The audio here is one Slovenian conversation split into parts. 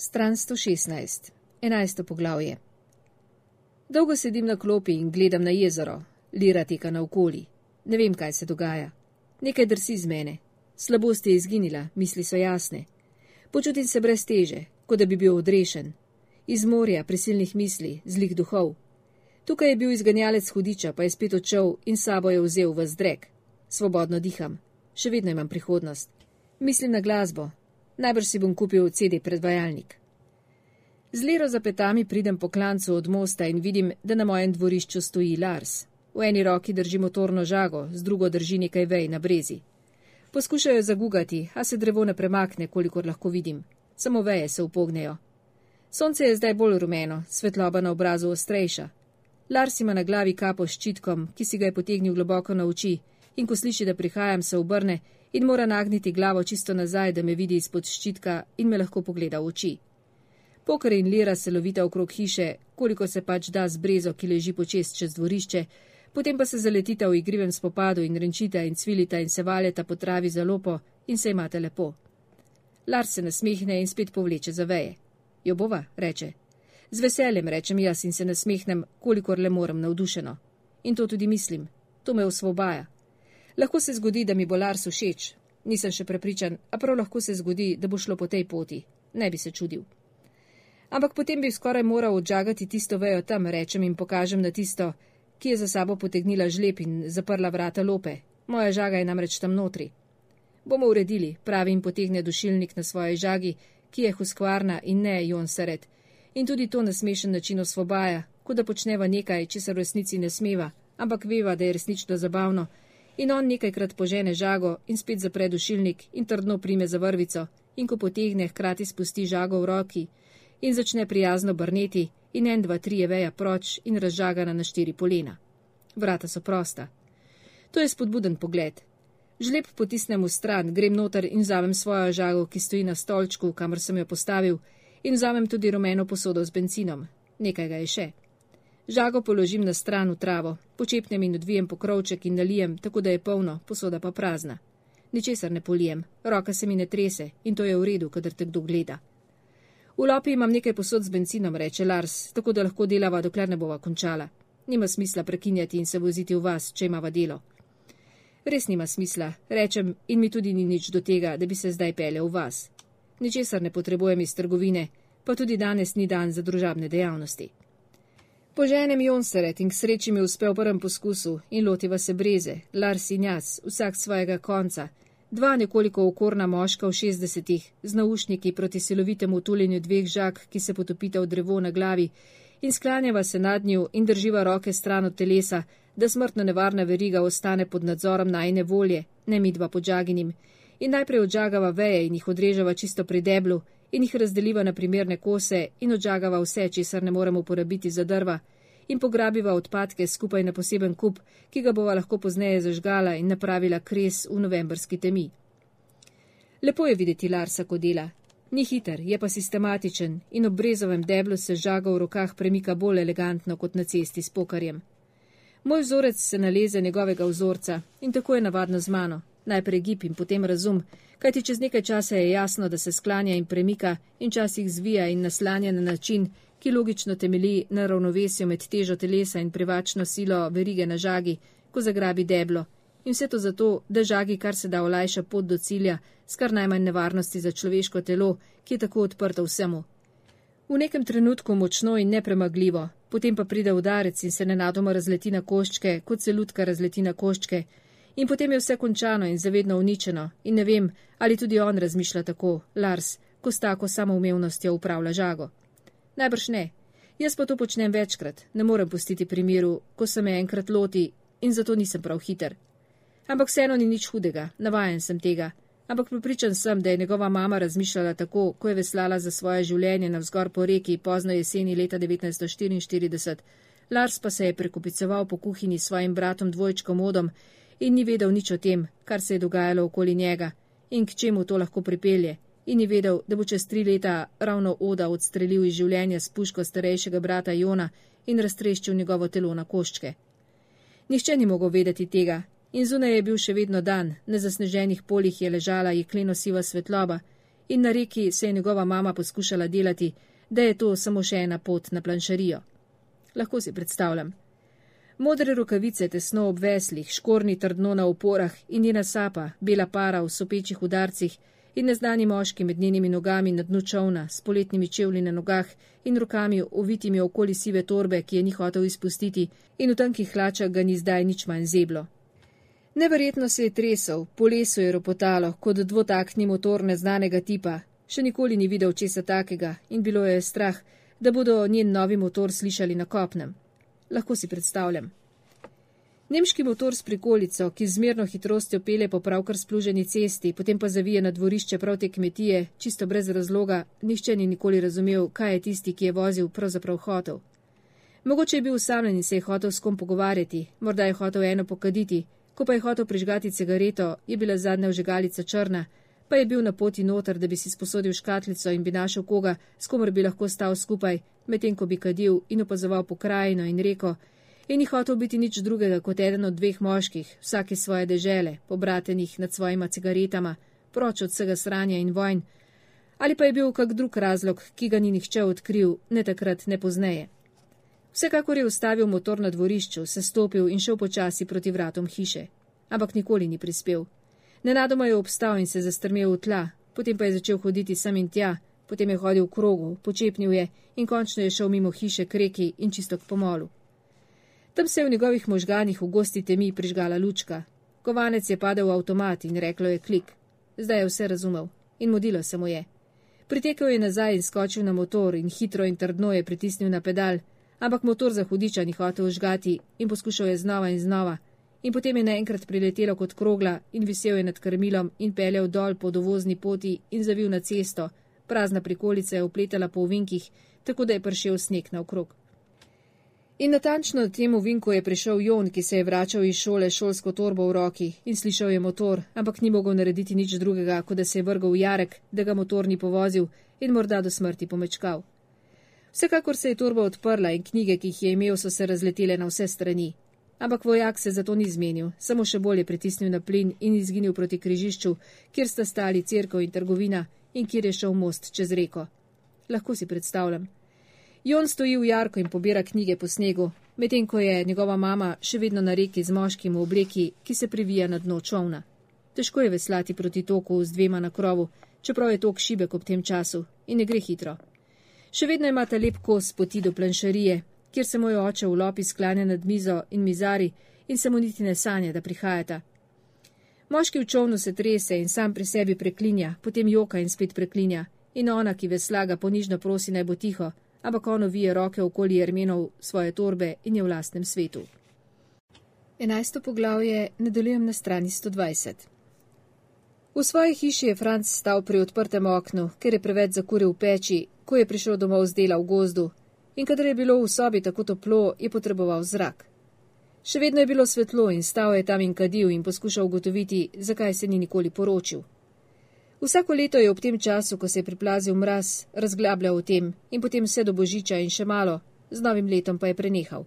Stran 116, 11. poglavje. Dolgo sedim na klopi in gledam na jezero, lira teka naokoli. Ne vem, kaj se dogaja. Nekaj drsi z mene. Slabost je izginila, misli so jasne. Počutim se brez teže, kot da bi bil odrešen. Iz morja prisilnih misli, zlih duhov. Tukaj je bil izganjalec hudiča, pa je spet odšel in sabo je vzel v zdrek. Svobodno diham. Še vedno imam prihodnost. Mislim na glasbo, Najbrž si bom kupil CD predvajalnik. Z lero za petami pridem po klancu od mosta in vidim, da na mojem dvorišču stoji Lars. V eni roki drži motorno žago, z drugo drži nekaj vej na brezi. Poskušajo zagugati, a se drevo ne premakne, kolikor lahko vidim. Samo veje se upognejo. Sonce je zdaj bolj rumeno, svetloba na obrazu ostrejša. Lars ima na glavi kapo s ščitkom, ki si ga je potegnil globoko na oči, in ko sliši, da prihajam, se obrne in mora nagniti glavo čisto nazaj, da me vidi izpod ščitka in me lahko pogleda v oči. Pokr in lira se lovita okrog hiše, koliko se pač da z brezo, ki leži počest čez dvorišče, potem pa se zaletita v igrivem spopadu in renčita in cvilita in se valjeta po travi za lopo in se imate lepo. Lars se nasmehne in spet povleče za veje. Jo bova, reče. Z veseljem rečem jaz in se nasmehnem, kolikor le morem navdušeno. In to tudi mislim. To me osvobaja. Lahko se zgodi, da mi bo Lars všeč. Nisem še prepričan, a prav lahko se zgodi, da bo šlo po tej poti. Ne bi se čudil. Ampak potem bi skoraj moral odžagati tisto vejo tam, rečem in pokažem na tisto, ki je za sabo potegnila žlep in zaprla vrata lope. Moja žaga je namreč tam notri. Bomo uredili, pravi in potegne dušilnik na svoji žagi, ki je huskvarna in ne Jon Seret. In tudi to na smešen način osvobaja, kot da počneva nekaj, če se v resnici ne smeva, ampak veva, da je resnično zabavno in on nekajkrat požene žago in spet zapre dušilnik in trdno prime za vrvico, in ko potegne, hkrati spusti žago v roki in začne prijazno brneti, in en, dva, tri je veja proč in razžagana na štiri polena. Vrata so prosta. To je spodbuden pogled. Žlep potisnem v stran, grem noter in vzamem svojo žago, ki stoji na stolčku, kamor sem jo postavil, in vzamem tudi rumeno posodo z benzinom. Nekaj ga je še. Žago položim na stran v travo, počepnem in odvijem pokrovček in nalijem, tako da je polno, posoda pa prazna. Ničesar ne polijem, roka se mi ne trese in to je v redu, kadar te kdo gleda. V lopi imam nekaj posod z benzinom, reče Lars, tako da lahko delava, dokler ne bova končala. Nima smisla prekinjati in se voziti v vas, če imava delo. Res nima smisla, rečem, in mi tudi ni nič do tega, da bi se zdaj pele v vas. Ničesar ne potrebujem iz trgovine, pa tudi danes ni dan za družabne dejavnosti. Poženem Jonseret in k sreči mi uspe v prvem poskusu in lotiva se breze, Lars in jaz, vsak svojega konca. Dva nekoliko okorna moška v šestdesetih, z naušniki proti silovitemu tuljenju dveh žak, ki se potopita v drevo na glavi, in sklanjava se nad njo in drživa roke stran od telesa, da smrtno nevarna veriga ostane pod nadzorom najne volje, ne midva pod žaginim, in najprej odžagava veje in jih odrežava čisto pri deblu, in jih razdeliva na primerne kose in odžagava vse, česar ne moremo uporabiti za drva, in pograbiva odpadke skupaj na poseben kup, ki ga bova lahko pozneje zažgala in napravila kres v novembrski temi. Lepo je videti Larsa, ko dela. Ni hiter, je pa sistematičen in ob brezovem deblu se žaga v rokah premika bolj elegantno kot na cesti s pokarjem. Moj vzorec se naleze njegovega vzorca in tako je navadno z mano. Najprej gib in potem razum, kajti čez nekaj časa je jasno, da se sklanja in premika in časih zvija in naslanja na način, ki logično temeli na ravnovesju med težo telesa in privačno silo verige na žagi, ko zagrabi deblo. In vse to zato, da žagi kar se da olajša pot do cilja, s kar najmanj nevarnosti za človeško telo, ki je tako odprto vsemu. V nekem trenutku močno in nepremagljivo, potem pa pride udarec in se nenadoma razleti na koščke, kot se lutka razleti na koščke, in potem je vse končano in zavedno uničeno, in ne vem, ali tudi on razmišlja tako, Lars, ko s tako samoumevnostjo upravlja žago. Najbrž ne. Jaz pa to počnem večkrat, ne morem pustiti primeru, ko se me enkrat loti in zato nisem prav hiter. Ampak vseeno ni nič hudega, navajen sem tega. Ampak pripričan sem, da je njegova mama razmišljala tako, ko je veslala za svoje življenje na vzgor po reki pozno jeseni leta 1944. Lars pa se je prekupicoval po kuhinji s svojim bratom dvojčkom Odom in ni vedel nič o tem, kar se je dogajalo okoli njega in k čemu to lahko pripelje, in je vedel, da bo čez tri leta ravno Oda odstrelil iz življenja s puško starejšega brata Jona in raztreščil njegovo telo na koščke. Nihče ni mogel vedeti tega, in zunaj je bil še vedno dan, na zasneženih poljih je ležala jekleno siva svetloba, in na reki se je njegova mama poskušala delati, da je to samo še ena pot na planšarijo. Lahko si predstavljam. Modre rokavice tesno ob veslih, škorni trdno na oporah in njena sapa, bela para v sopečih udarcih in neznani moški med njenimi nogami na dnu čovna, s poletnimi čevlji na nogah in rokami ovitimi okoli sive torbe, ki je ni hotel izpustiti in v tankih hlačah ga ni zdaj nič manj zeblo. Neverjetno se je tresel, po lesu je ropotalo, kot dvotakni motor neznanega tipa. Še nikoli ni videl česa takega in bilo je strah, da bodo njen novi motor slišali na kopnem. Lahko si predstavljam. Nemški motor s prikolico, ki z zmerno hitrostjo pele po pravkar spluženi cesti, potem pa zavije na dvorišče prav te kmetije, čisto brez razloga, nišče ni nikoli razumel, kaj je tisti, ki je vozil, pravzaprav hotel. Mogoče je bil usamljen in se je hotel s kom pogovarjati, morda je hotel eno pokaditi, ko pa je hotel prižgati cigareto, je bila zadnja vžigalica črna, pa je bil na poti noter, da bi si sposodil škatlico in bi našel koga, s komer bi lahko stal skupaj, medtem ko bi kadil in opazoval pokrajino in rekel, in ni hotel biti nič drugega kot eden od dveh moških, vsake svoje dežele, pobratenih nad svojima cigaretama, proč od vsega sranja in vojn, ali pa je bil kak drug razlog, ki ga ni nihče odkril, ne takrat, ne pozneje. Vsekakor je ustavil motor na dvorišču, se stopil in šel počasi proti vratom hiše, ampak nikoli ni prispel. Nenadoma je obstal in se zastrmel v tla, potem pa je začel hoditi sem in tja, potem je hodil v krogu, počepnil je in končno je šel mimo hiše k reki in čisto k pomolu. Tam se je v njegovih možganih v gosti temi prižgala lučka. Kovanec je padel v avtomat in reklo je klik. Zdaj je vse razumel in modilo se mu je. Pritekel je nazaj in skočil na motor in hitro in trdno je pritisnil na pedal, ampak motor za hudiča ni hotel žgati in poskušal je znova in znova. In potem je naenkrat priletelo kot krogla in visel je nad krmilom in peljal dol po dovozni poti in zavil na cesto. Prazna prikolica je opletala po ovinkih, tako da je pršel sneg naokrog. In natančno na tem uvinku je prišel Jon, ki se je vračal iz šole šolsko torbo v roki in slišal je motor, ampak ni mogel narediti nič drugega, kot da se je vrgal v jarek, da ga motor ni povozil in morda do smrti pomečkal. Vsekakor se je torba odprla in knjige, ki jih je imel, so se razletele na vse strani. Ampak vojak se zato ni zmenil, samo še bolje pritisnil na plin in izginil proti križišču, kjer sta stali crkva in trgovina in kjer je šel most čez reko. Lahko si predstavljam. Jon stoji v jarku in pobira knjige po snegu, medtem ko je njegova mama še vedno na reki z moškim v obleki, ki se privija na dno čovna. Težko je veslati proti toku z dvema na krovu, čeprav je tok šibek ob tem času in ne gre hitro. Še vedno imate lep kos poti do planšarije, kjer se moj oče v lopi sklanja nad mizo in mizari in se mu niti ne sanja, da prihajata. Moški v čovnu se trese in sam pri sebi preklinja, potem joka in spet preklinja, in ona, ki veslaga ponižno prosi naj bo tiho, ampak on ovije roke okoli jermenov svoje torbe in je v lastnem svetu. Enajsto poglavje nadaljujem na strani 120. V svoji hiši je Franc stal pri odprtem oknu, ker je preveč zakuril v peči, ko je prišel domov z dela v gozdu, in kadar je bilo v sobi tako toplo, je potreboval zrak. Še vedno je bilo svetlo in stal je tam in kadil in poskušal ugotoviti, zakaj se ni nikoli poročil. Vsako leto je ob tem času, ko se je priplazil mraz, razglabljal o tem in potem vse do božiča in še malo, z novim letom pa je prenehal.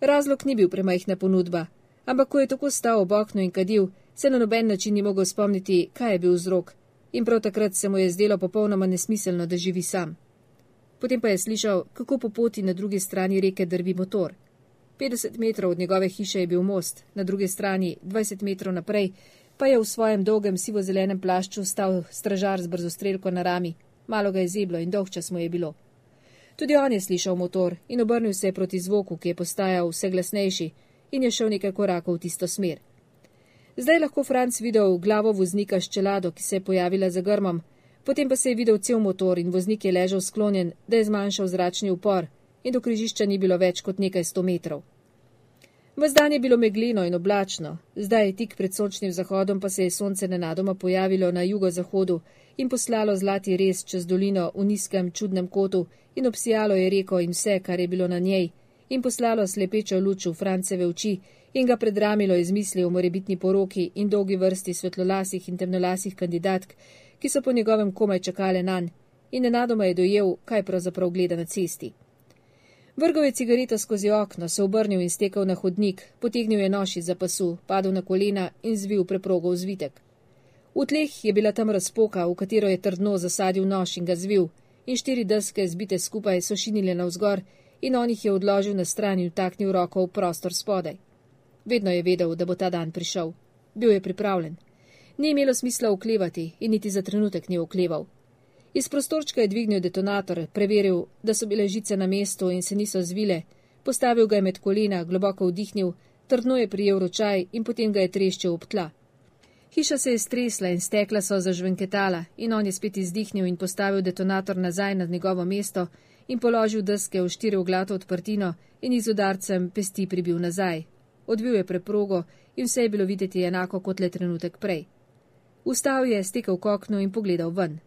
Razlog ni bil premajhna ponudba, ampak ko je tako stal ob oknu in kadil, se na noben način ni mogel spomniti, kaj je bil vzrok, in prav takrat se mu je zdelo popolnoma nesmiselno, da živi sam. Potem pa je slišal, kako po poti na drugi strani reke drvi motor. 50 metrov od njegove hiše je bil most, na drugi strani 20 metrov naprej pa je v svojem dolgem sivo-zelenem plašču stal stražar z brzostrelko na rami. Malo ga je zeblo in dolg čas mu je bilo. Tudi on je slišal motor in obrnil se je proti zvoku, ki je postajal vse glasnejši in je šel nekaj korakov v tisto smer. Zdaj lahko Franc videl glavo voznika s čelado, ki se je pojavila za grmom, potem pa se je videl cel motor in voznik je ležal sklonjen, da je zmanjšal zračni upor in do križišča ni bilo več kot nekaj sto metrov. V zdan je bilo meglino in oblačno, zdaj tik pred sončnim zahodom pa se je sonce nenadoma pojavilo na jugozahodu in poslalo zlati res čez dolino v nizkem čudnem kotu in obsijalo je reko in vse, kar je bilo na njej, in poslalo slepečo luč v Franceve oči in ga predramilo iz misli o morebitni poroki in dolgi vrsti svetlolasih in temnolasih kandidatk, ki so po njegovem komaj čakale nanj, in nenadoma je dojel, kaj pravzaprav gleda na cesti. Vrgal je cigareto skozi okno, se obrnil in stekel na hodnik, potegnil je nož iz pasu, padel na kolena in zvil preprogo v zvitek. V tleh je bila tam razpoka, v katero je trdno zasadil nož in ga zvil, in štiri deske zbite skupaj so šinile navzgor, in on jih je odložil na stran in vtaknil roko v prostor spodaj. Vedno je vedel, da bo ta dan prišel. Bil je pripravljen. Ni imelo smisla oklevati in niti za trenutek ni okleval. Iz prostorčka je dvignil detonator, preveril, da so bile žice na mestu in se niso zvile, postavil ga je med kolena, globoko vdihnil, trdno je prijel ročaj in potem ga je treščil ob tla. Hiša se je stresla in stekla so zažvenketala in on je spet izdihnil in postavil detonator nazaj na njegovo mesto in položil deske v štiri oglato odprtino in iz udarcem pesti pribil nazaj. Odvil je preprogo in vse je bilo videti enako kot le trenutek prej. Vstal je, stekel k oknu in pogledal ven.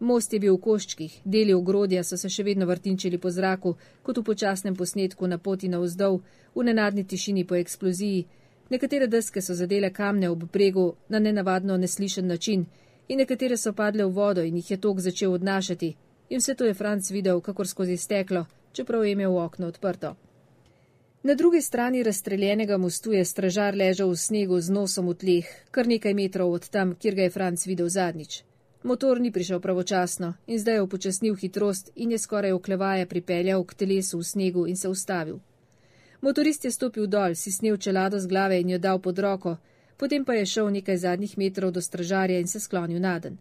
Most je bil v koščkih, deli ogrodja so se še vedno vrtinčili po zraku, kot v počasnem posnetku na poti na vzdolj, v nenadni tišini po eksploziji. Nekatere deske so zadele kamne ob bregu na nenavadno neslišen način in nekatere so padle v vodo in jih je tok začel odnašati. In vse to je Franc videl, kakor skozi steklo, čeprav je imel okno odprto. Na drugi strani razstreljenega mostu je stražar ležal v snegu z nosom v tleh, kar nekaj metrov od tam, kjer ga je Franc videl zadnjič. Motor ni prišel pravočasno in zdaj je upočasnil hitrost in je skoraj oklevaje pripeljal k telesu v snegu in se ustavil. Motorist je stopil dol, si snil čelado z glave in jo dal pod roko, potem pa je šel nekaj zadnjih metrov do stražarja in se sklonil naden.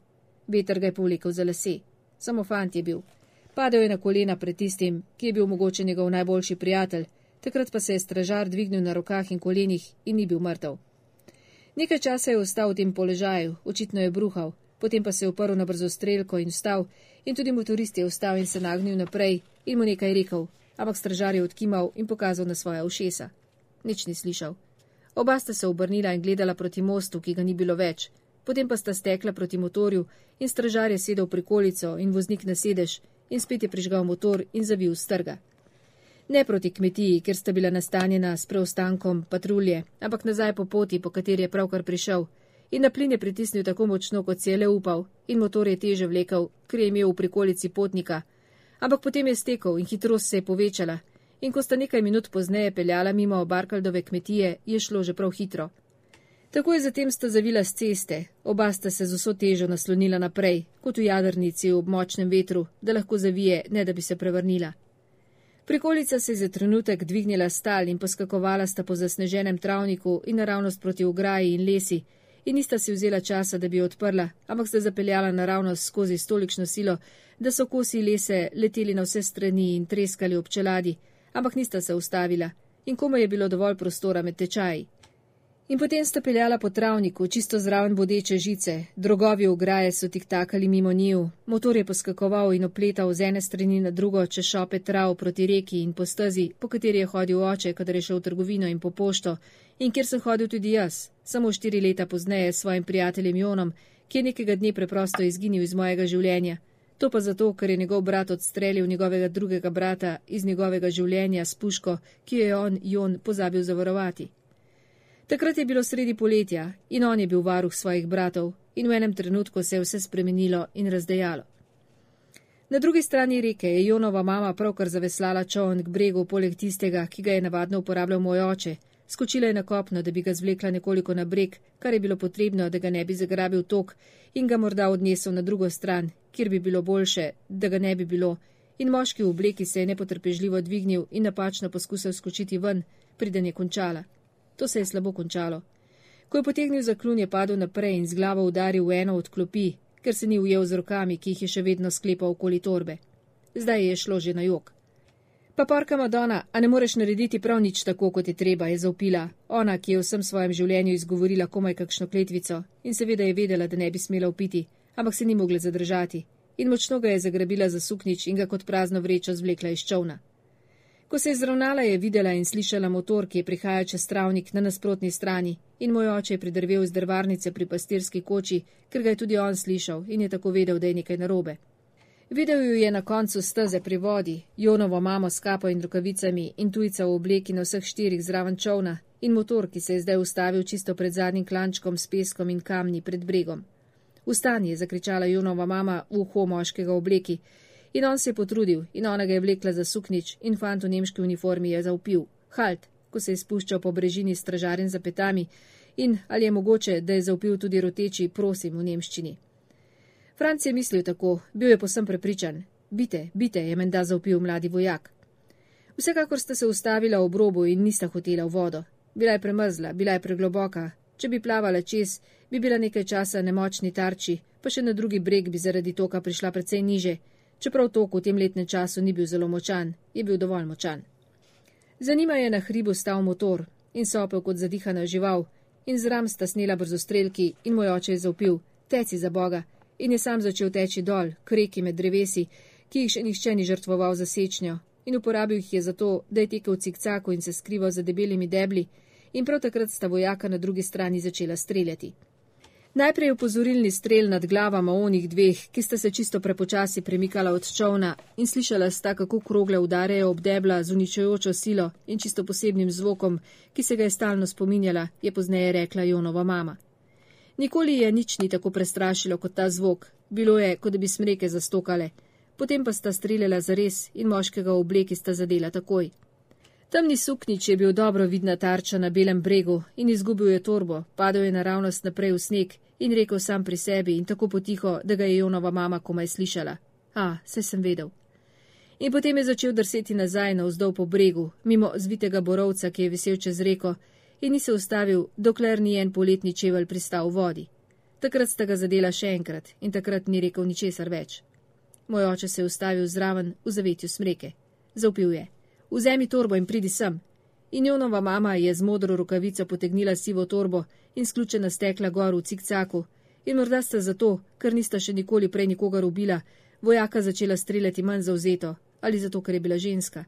Veter ga je povlekel za lase. Samo fant je bil. Padel je na kolena pred tistim, ki je bil mogoče njegov najboljši prijatelj, takrat pa se je stražar dvignil na rokah in kolenih in ni bil mrtev. Nekaj časa je ostal v tem položaju, očitno je bruhal, potem pa se je oprl na brzo strelko in vstal, in tudi motorist je vstal in se nagnil naprej in mu nekaj rekel, ampak stražar je odkimal in pokazal na svoja ušesa. Nič ni slišal. Oba sta se obrnila in gledala proti mostu, ki ga ni bilo več, potem pa sta stekla proti motorju in stražar je sedel pri kolico in voznik na sedež in spet je prižgal motor in zavil strga. Ne proti kmetiji, ker sta bila nastanjena s preostankom patrulje, ampak nazaj po poti, po kateri je pravkar prišel in na plin je pritisnil tako močno, kot si je le upal, in motor je teže vlekel, ker je imel v prikolici potnika. Ampak potem je stekel in hitrost se je povečala, in ko sta nekaj minut pozneje peljala mimo Barkaldove kmetije, je šlo že prav hitro. Takoj zatem sta zavila z ceste, oba sta se z vso težo naslonila naprej, kot v jadrnici v močnem vetru, da lahko zavije, ne da bi se prevrnila. Prikolica se je za trenutek dvignila stal in poskakovala sta po zasneženem travniku in naravnost proti ograji in lesi, in nista si vzela časa, da bi jo odprla, ampak sta zapeljala naravnost skozi stolikšno silo, da so kosi lese leteli na vse strani in treskali ob čeladi, ampak nista se ustavila in komaj je bilo dovolj prostora med tečaji. In potem sta peljala po travniku, čisto zraven bodeče žice, drogovi ograje so tik takali mimo njiju, motor je poskakoval in opletal z ene strani na drugo, če šope trav proti reki in po stezi, po kateri je hodil oče, kadar je šel v trgovino in po pošto, in kjer sem hodil tudi jaz, samo štiri leta pozneje s svojim prijateljem Jonom, ki je nekega dne preprosto izginil iz mojega življenja. To pa zato, ker je njegov brat odstrelil njegovega drugega brata iz njegovega življenja s puško, ki jo je on, Jon, pozabil zavarovati. Takrat je bilo sredi poletja in on je bil varuh svojih bratov in v enem trenutku se je vse spremenilo in razdejalo. Na drugi strani reke je Jonova mama pravkar zaveslala čovn k bregu poleg tistega, ki ga je navadno uporabljal moj oče, Skočila je na kopno, da bi ga zvlekla nekoliko na breg, kar je bilo potrebno, da ga ne bi zagrabil tok in ga morda odnesel na drugo stran, kjer bi bilo boljše, da ga ne bi bilo. In moški v obleki se je nepotrpežljivo dvignil in napačno poskusil skočiti ven, preden je končala. To se je slabo končalo. Ko je potegnil zaklun, je padel naprej in z glavo udaril v eno od klopi, ker se ni ujel z rokami, ki jih je še vedno sklepal okoli torbe. Zdaj je šlo že na jog. Pa porka Madonna, a ne moreš narediti prav nič tako, kot je treba, je zaupila. Ona, ki je vsem svojem življenju izgovorila komaj kakšno kletvico in seveda je vedela, da ne bi smela upiti, ampak se ni mogla zadržati. In močno ga je zagrabila za suknič in ga kot prazno vrečo zvlekla iz čovna. Ko se je zravnala, je videla in slišala motor, ki je prihajal čez travnik na nasprotni strani in moj oče je pridrvel iz drvarnice pri pastirski koči, ker ga je tudi on slišal in je tako vedel, da je nekaj narobe. Videl ju je na koncu steze pri vodi, Jonovo mamo s kapo in rokavicami in tujca v obleki na vseh štirih zraven čovna in motor, ki se je zdaj ustavil čisto pred zadnjim klančkom s peskom in kamni pred bregom. Vstani je zakričala Jonova mama v uho moškega obleki in on se je potrudil in ona ga je vlekla za suknič in fant v nemški uniformi je zaupil. Halt, ko se je spuščal po brežini stražarjen za petami in ali je mogoče, da je zaupil tudi roteči prosim v nemščini. Franc je mislil tako, bil je posem prepričan. Bite, bite, je menda zaupil mladi vojak. Vsekakor sta se ustavila ob robu in nista hotela v vodo. Bila je premrzla, bila je pregloboka. Če bi plavala čez, bi bila nekaj časa nemočni tarči, pa še na drugi breg bi zaradi toka prišla precej niže, čeprav tok v tem letnem času ni bil zelo močan, je bil dovolj močan. Za njima je na hribu stal motor in sopel kot zadihana žival, in zram sta snela brzostrelki in moj oče je zaupil: Teci za Boga! In je sam začel teči dol, k reki med drevesi, ki jih še nihče ni žrtvoval za sečnjo, in uporabil jih je zato, da je tekel v cikcaku in se skrival za debelimi debli, in prav takrat sta vojaka na drugi strani začela streljati. Najprej upozorilni strel nad glavama onih dveh, ki sta se čisto prepočasi premikala od čovna in slišala sta, kako krogle udarejo ob debla z uničujočo silo in čisto posebnim zvokom, ki se ga je stalno spominjala, je pozneje rekla Jonova mama. Nikoli je nič ni tako prestrašilo kot ta zvok, bilo je, kot da bi smreke zastokale, potem pa sta streljala zares in moškega v obleki sta zadela takoj. Temni suknič je bil dobro vidna tarča na belem bregu in izgubil je torbo, padel je naravnost naprej v sneg in rekel sam pri sebi in tako potiho, da ga je Jonova mama komaj slišala. A, se sem vedel. In potem je začel drseti nazaj na vzdolj po bregu, mimo zvitega borovca, ki je visel čez reko, in ni se ustavil, dokler ni en poletni čevelj pristal v vodi. Takrat sta ga zadela še enkrat in takrat ni rekel ničesar več. Moj oče se je ustavil zraven v zavetju smreke. Zaupil je vzemi torbo in pridi sem. In Jonova mama je z modro rokavico potegnila sivo torbo in sključena stekla gor v cikcaku. In morda sta zato, ker nista še nikoli prej nikogar ubila, vojaka začela streljati manj zauzeto ali zato, ker je bila ženska.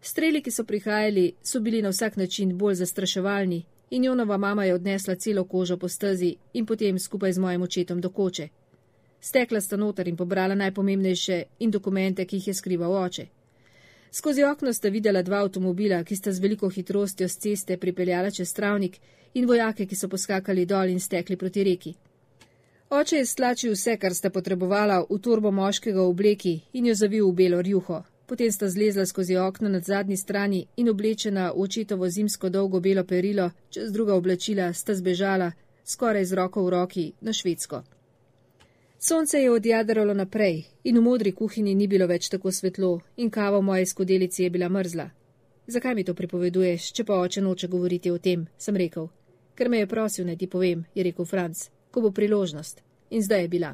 Streli, ki so prihajali, so bili na vsak način bolj zastraševalni in Jonova mama je odnesla celo kožo po stezi in potem skupaj z mojim očetom do koče. Stekla sta noter in pobrala najpomembnejše in dokumente, ki jih je skrival oče. Skozi okno sta videla dva avtomobila, ki sta z veliko hitrostjo z ceste pripeljala čez travnik in vojake, ki so poskakali dol in stekli proti reki. Oče je stlačil vse, kar sta potrebovala, v torbo moškega v obleki in jo zavil v belo rjuho. Potem sta zlezla skozi okno nad zadnji strani in oblečena v očetovo zimsko dolgo belo perilo, čez druga oblačila sta zbežala, skoraj z roko v roki, na Švedsko. Sonce je odjadralo naprej in v modri kuhinji ni bilo več tako svetlo in kava v moji skodelici je bila mrzla. Zakaj mi to pripoveduješ, če pa oče noče govoriti o tem, sem rekel. Ker me je prosil, naj ti povem, je rekel Franc, ko bo priložnost. In zdaj je bila.